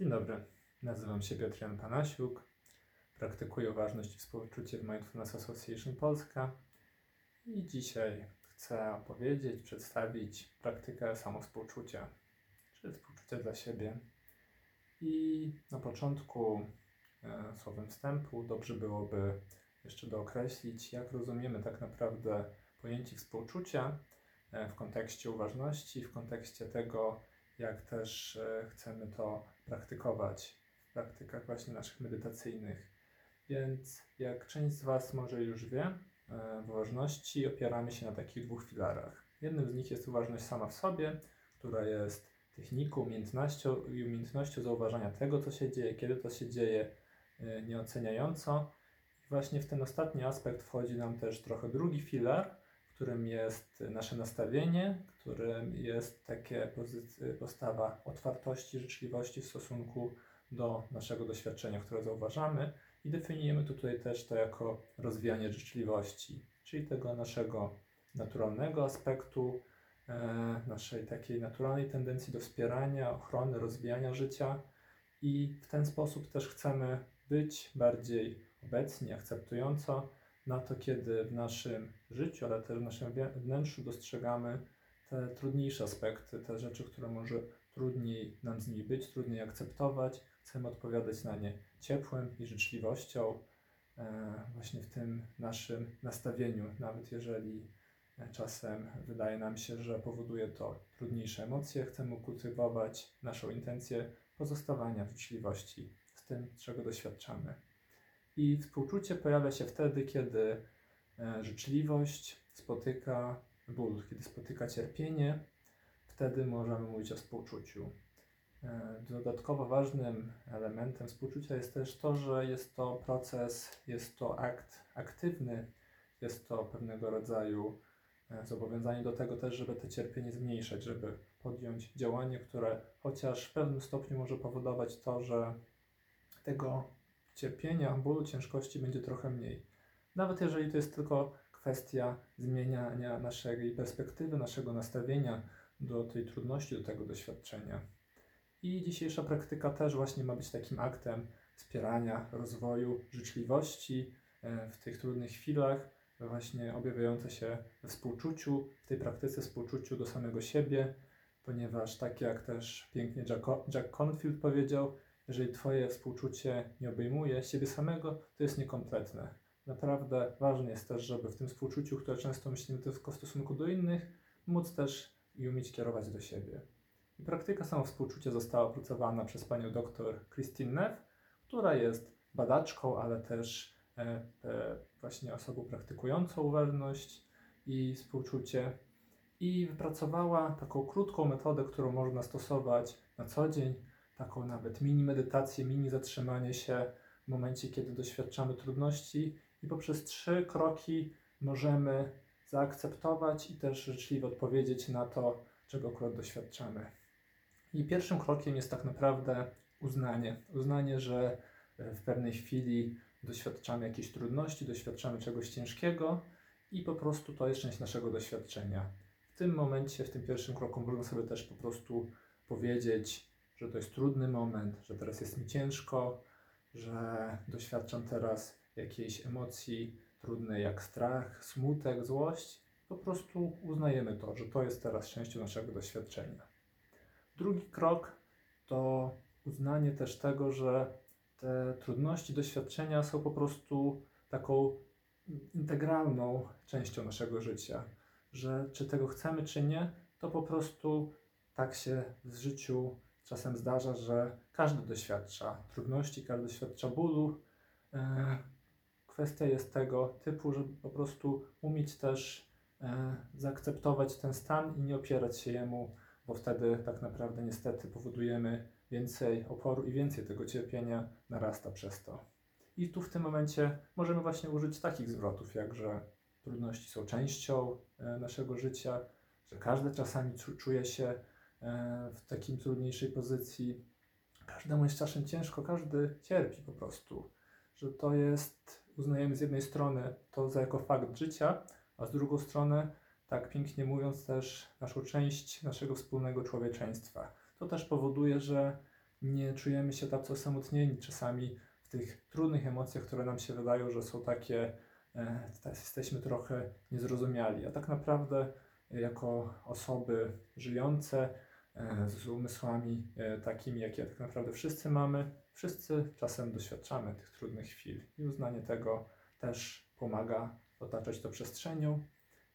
Dzień dobry, nazywam się Piotr Jan Panasiuk, praktykuję uważność i współczucie w Mindfulness Association Polska. I dzisiaj chcę opowiedzieć, przedstawić praktykę samowspółczucia, czy współczucia dla siebie. I na początku e, słowem wstępu dobrze byłoby jeszcze dookreślić, jak rozumiemy tak naprawdę pojęcie współczucia e, w kontekście uważności, w kontekście tego, jak też e, chcemy to praktykować w praktykach właśnie naszych medytacyjnych. Więc jak część z Was może już wie, e, w uważności opieramy się na takich dwóch filarach. Jednym z nich jest uważność sama w sobie, która jest techniką, umiejętnością i umiejętnością zauważania tego, co się dzieje, kiedy to się dzieje, e, nieoceniająco. I właśnie w ten ostatni aspekt wchodzi nam też trochę drugi filar, którym jest nasze nastawienie, którym jest takie postawa otwartości, życzliwości w stosunku do naszego doświadczenia, które zauważamy i definiujemy tutaj też to jako rozwijanie życzliwości, czyli tego naszego naturalnego aspektu, e, naszej takiej naturalnej tendencji do wspierania, ochrony, rozwijania życia i w ten sposób też chcemy być bardziej obecni, akceptująco na to, kiedy w naszym życiu, ale też w naszym wnętrzu dostrzegamy te trudniejsze aspekty, te rzeczy, które może trudniej nam z nimi być, trudniej akceptować. Chcemy odpowiadać na nie ciepłem i życzliwością, e, właśnie w tym naszym nastawieniu, nawet jeżeli e, czasem wydaje nam się, że powoduje to trudniejsze emocje, chcemy kultywować naszą intencję pozostawania w życzliwości z tym, czego doświadczamy. I współczucie pojawia się wtedy, kiedy e, życzliwość spotyka ból, kiedy spotyka cierpienie, wtedy możemy mówić o współczuciu. E, Dodatkowo ważnym elementem współczucia jest też to, że jest to proces, jest to akt aktywny, jest to pewnego rodzaju e, zobowiązanie do tego też, żeby to cierpienie zmniejszać, żeby podjąć działanie, które chociaż w pewnym stopniu może powodować to, że tego cierpienia, bólu, ciężkości będzie trochę mniej. Nawet jeżeli to jest tylko kwestia zmieniania naszej perspektywy, naszego nastawienia do tej trudności, do tego doświadczenia. I dzisiejsza praktyka też właśnie ma być takim aktem wspierania rozwoju życzliwości e, w tych trudnych chwilach, właśnie objawiające się we współczuciu, w tej praktyce współczuciu do samego siebie, ponieważ tak jak też pięknie Jack, Jack Confield powiedział, jeżeli Twoje współczucie nie obejmuje siebie samego, to jest niekompletne. Naprawdę ważne jest też, żeby w tym współczuciu, które często myślimy tylko w stosunku do innych, móc też i umieć kierować do siebie. I praktyka samowspółczucia została opracowana przez panią dr Christine Neff, która jest badaczką, ale też e, e, właśnie osobą praktykującą uważność i współczucie. I wypracowała taką krótką metodę, którą można stosować na co dzień, taką nawet mini medytację, mini zatrzymanie się w momencie, kiedy doświadczamy trudności i poprzez trzy kroki możemy zaakceptować i też życzliwie odpowiedzieć na to, czego akurat doświadczamy. I pierwszym krokiem jest tak naprawdę uznanie. Uznanie, że e, w pewnej chwili doświadczamy jakiejś trudności, doświadczamy czegoś ciężkiego i po prostu to jest część naszego doświadczenia. W tym momencie, w tym pierwszym kroku można sobie też po prostu powiedzieć, że to jest trudny moment, że teraz jest mi ciężko, że doświadczam teraz jakiejś emocji trudnej jak strach, smutek, złość. Po prostu uznajemy to, że to jest teraz częścią naszego doświadczenia. Drugi krok to uznanie też tego, że te trudności, doświadczenia są po prostu taką integralną częścią naszego życia. Że czy tego chcemy, czy nie, to po prostu tak się w życiu czasem zdarza, że każdy doświadcza trudności, każdy doświadcza bólu. E, Kwestia jest tego typu, żeby po prostu umieć też e, zaakceptować ten stan i nie opierać się jemu, bo wtedy tak naprawdę niestety powodujemy więcej oporu i więcej tego cierpienia narasta przez to. I tu w tym momencie możemy właśnie użyć takich zwrotów, jak że trudności są częścią e, naszego życia, że każdy czasami czu- czuje się w takim trudniejszej pozycji. Każdemu jest czasem ciężko, każdy cierpi po prostu. Że to jest, uznajemy z jednej strony to za jako fakt życia, a z drugą strony, tak pięknie mówiąc, też naszą część naszego wspólnego człowieczeństwa. To też powoduje, że nie czujemy się tacy osamotnieni czasami w tych trudnych emocjach, które nam się wydają, że są takie, e, jesteśmy trochę niezrozumiali. A tak naprawdę, e, jako osoby żyjące e, z umysłami e, takimi, jakie tak naprawdę wszyscy mamy, wszyscy czasem doświadczamy tych trudnych chwil i uznanie tego też pomaga otaczać to przestrzenią.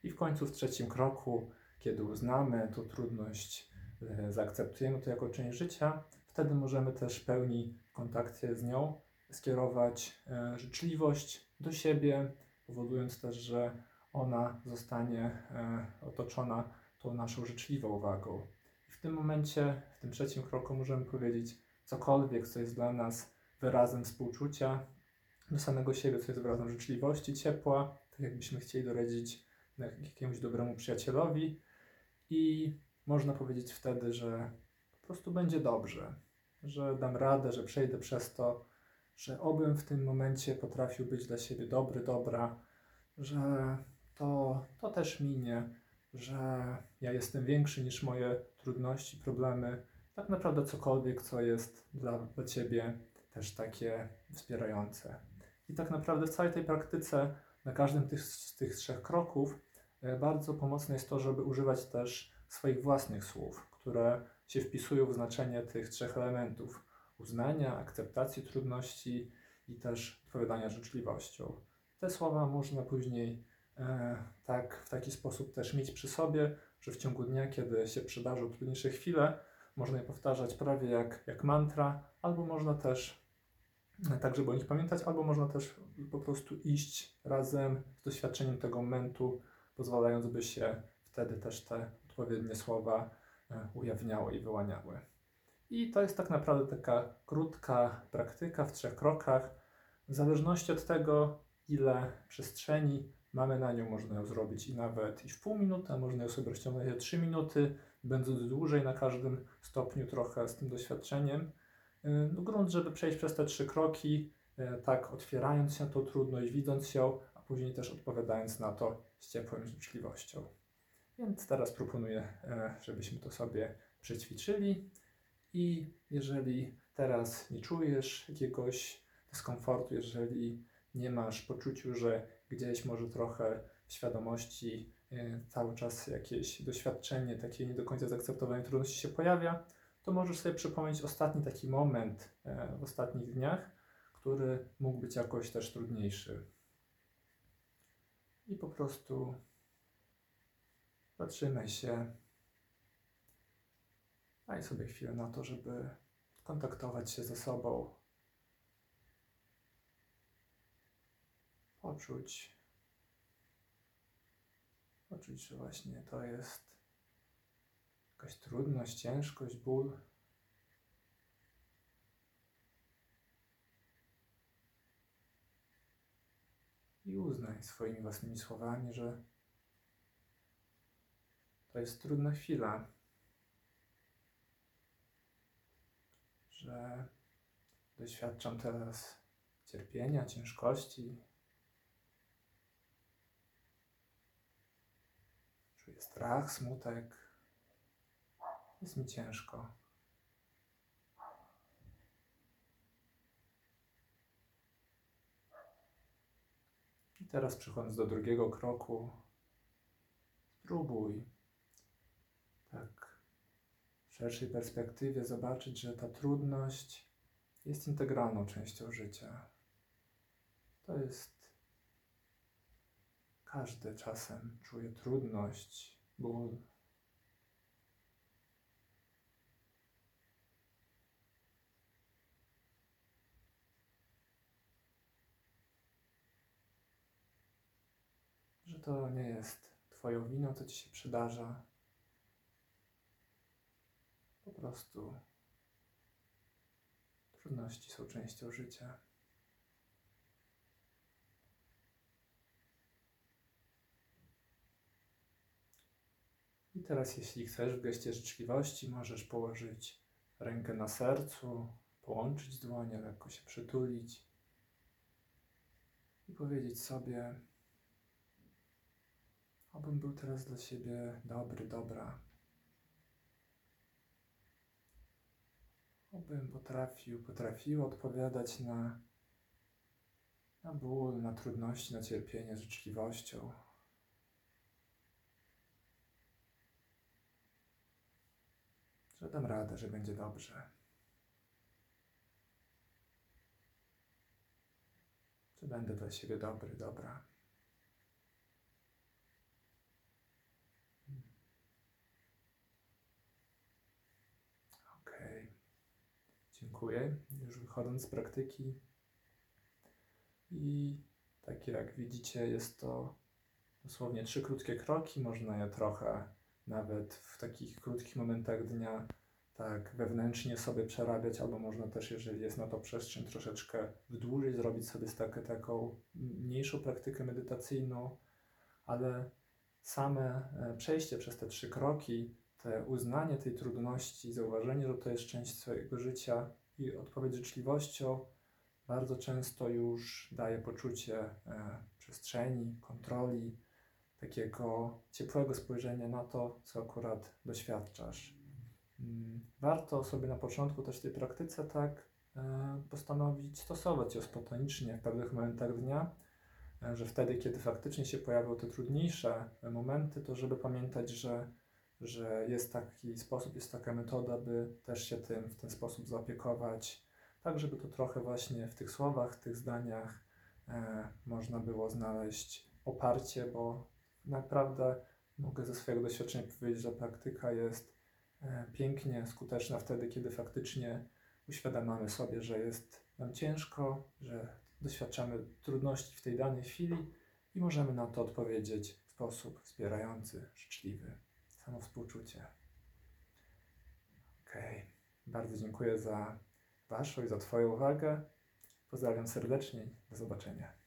I w końcu w trzecim kroku, kiedy uznamy tą trudność, e, zaakceptujemy to jako część życia, wtedy możemy też w pełni kontakcie z nią skierować e, życzliwość do siebie, powodując też, że ona zostanie e, otoczona tą naszą życzliwą uwagą. W tym momencie, w tym trzecim kroku możemy powiedzieć cokolwiek, co jest dla nas wyrazem współczucia do samego siebie, co jest wyrazem życzliwości, ciepła, tak jakbyśmy chcieli doradzić jakiemuś dobremu przyjacielowi. I można powiedzieć wtedy, że po prostu będzie dobrze, że dam radę, że przejdę przez to, że obym w tym momencie potrafił być dla siebie dobry, dobra, że to, to też minie, że ja jestem większy niż moje trudności, problemy, tak naprawdę cokolwiek, co jest dla, dla Ciebie też takie wspierające. I tak naprawdę w całej tej praktyce, na każdym tych, z tych trzech kroków, e, bardzo pomocne jest to, żeby używać też swoich własnych słów, które się wpisują w znaczenie tych trzech elementów uznania, akceptacji trudności i też odpowiadania życzliwością. Te słowa można później e, tak, w taki sposób też mieć przy sobie, że w ciągu dnia, kiedy się przydarzą trudniejsze chwile, można je powtarzać prawie jak, jak mantra, albo można też tak, żeby o nich pamiętać, albo można też po prostu iść razem z doświadczeniem tego momentu, pozwalając, by się wtedy też te odpowiednie słowa e, ujawniały i wyłaniały. I to jest tak naprawdę taka krótka praktyka w trzech krokach. W zależności od tego, ile przestrzeni mamy na nią, można ją zrobić i nawet i w pół minuty, a można ją sobie rozciągnąć na 3 minuty, będąc dłużej na każdym stopniu trochę z tym doświadczeniem. No, grunt, żeby przejść przez te trzy kroki, e, tak otwierając się na tą trudność, widząc ją, a później też odpowiadając na to z ciepłą życzliwością. Więc teraz proponuję, e, żebyśmy to sobie przećwiczyli i jeżeli teraz nie czujesz jakiegoś dyskomfortu, jeżeli nie masz poczuciu, że gdzieś może trochę w świadomości e, cały czas jakieś doświadczenie, takie nie do końca zaakceptowanie trudności się pojawia, to możesz sobie przypomnieć ostatni taki moment e, w ostatnich dniach, który mógł być jakoś też trudniejszy. I po prostu zatrzymaj się. Daj sobie chwilę na to, żeby kontaktować się ze sobą. Poczuć, poczuć, że właśnie to jest jakaś trudność, ciężkość, ból. I uznaj swoimi własnymi słowami, że to jest trudna chwila, że doświadczam teraz cierpienia, ciężkości. Strach, smutek. Jest mi ciężko. I teraz przechodząc do drugiego kroku, spróbuj tak w szerszej perspektywie zobaczyć, że ta trudność jest integralną częścią życia. To jest każdy czasem czuje trudność, ból, że to nie jest Twoją winą, co Ci się przydarza. Po prostu trudności są częścią życia. Teraz, jeśli chcesz, w geście życzliwości, możesz położyć rękę na sercu, połączyć dłonie, lekko się przytulić i powiedzieć sobie: Obym był teraz dla siebie dobry, dobra. Obym potrafił, potrafiła odpowiadać na, na ból, na trudności, na cierpienie życzliwością. Że dam radę, że będzie dobrze. Że będę dla siebie dobry, dobra. Okej. Dziękuję. Już wychodząc z praktyki. I tak jak widzicie, jest to dosłownie trzy krótkie kroki. Można je trochę nawet w takich krótkich momentach dnia tak wewnętrznie sobie przerabiać, albo można też, jeżeli jest na to przestrzeń, troszeczkę wydłużyć, zrobić sobie takie, taką mniejszą praktykę medytacyjną, ale same e, przejście przez te trzy kroki, te uznanie tej trudności, zauważenie, że to jest część swojego życia i odpowiedź życzliwością, bardzo często już daje poczucie e, przestrzeni, kontroli, takiego ciepłego spojrzenia na to, co akurat doświadczasz. Mm, Warto sobie na początku też tej praktyce tak e, postanowić stosować ją spontanicznie w pewnych momentach dnia, e, że wtedy, kiedy faktycznie się pojawią te trudniejsze momenty, to żeby pamiętać, że, że jest taki sposób, jest taka metoda, by też się tym w ten sposób zaopiekować, tak żeby to trochę właśnie w tych słowach, w tych zdaniach e, można było znaleźć oparcie, bo naprawdę mogę ze swojego doświadczenia powiedzieć, że praktyka jest e, pięknie skuteczna wtedy, kiedy faktycznie uświadamiamy sobie, że jest nam ciężko, że doświadczamy trudności w tej danej chwili i możemy na to odpowiedzieć w sposób wspierający, życzliwy, samowspółczucie. Okej, bardzo dziękuję za Waszą i za Twoją uwagę. Pozdrawiam serdecznie. Do zobaczenia.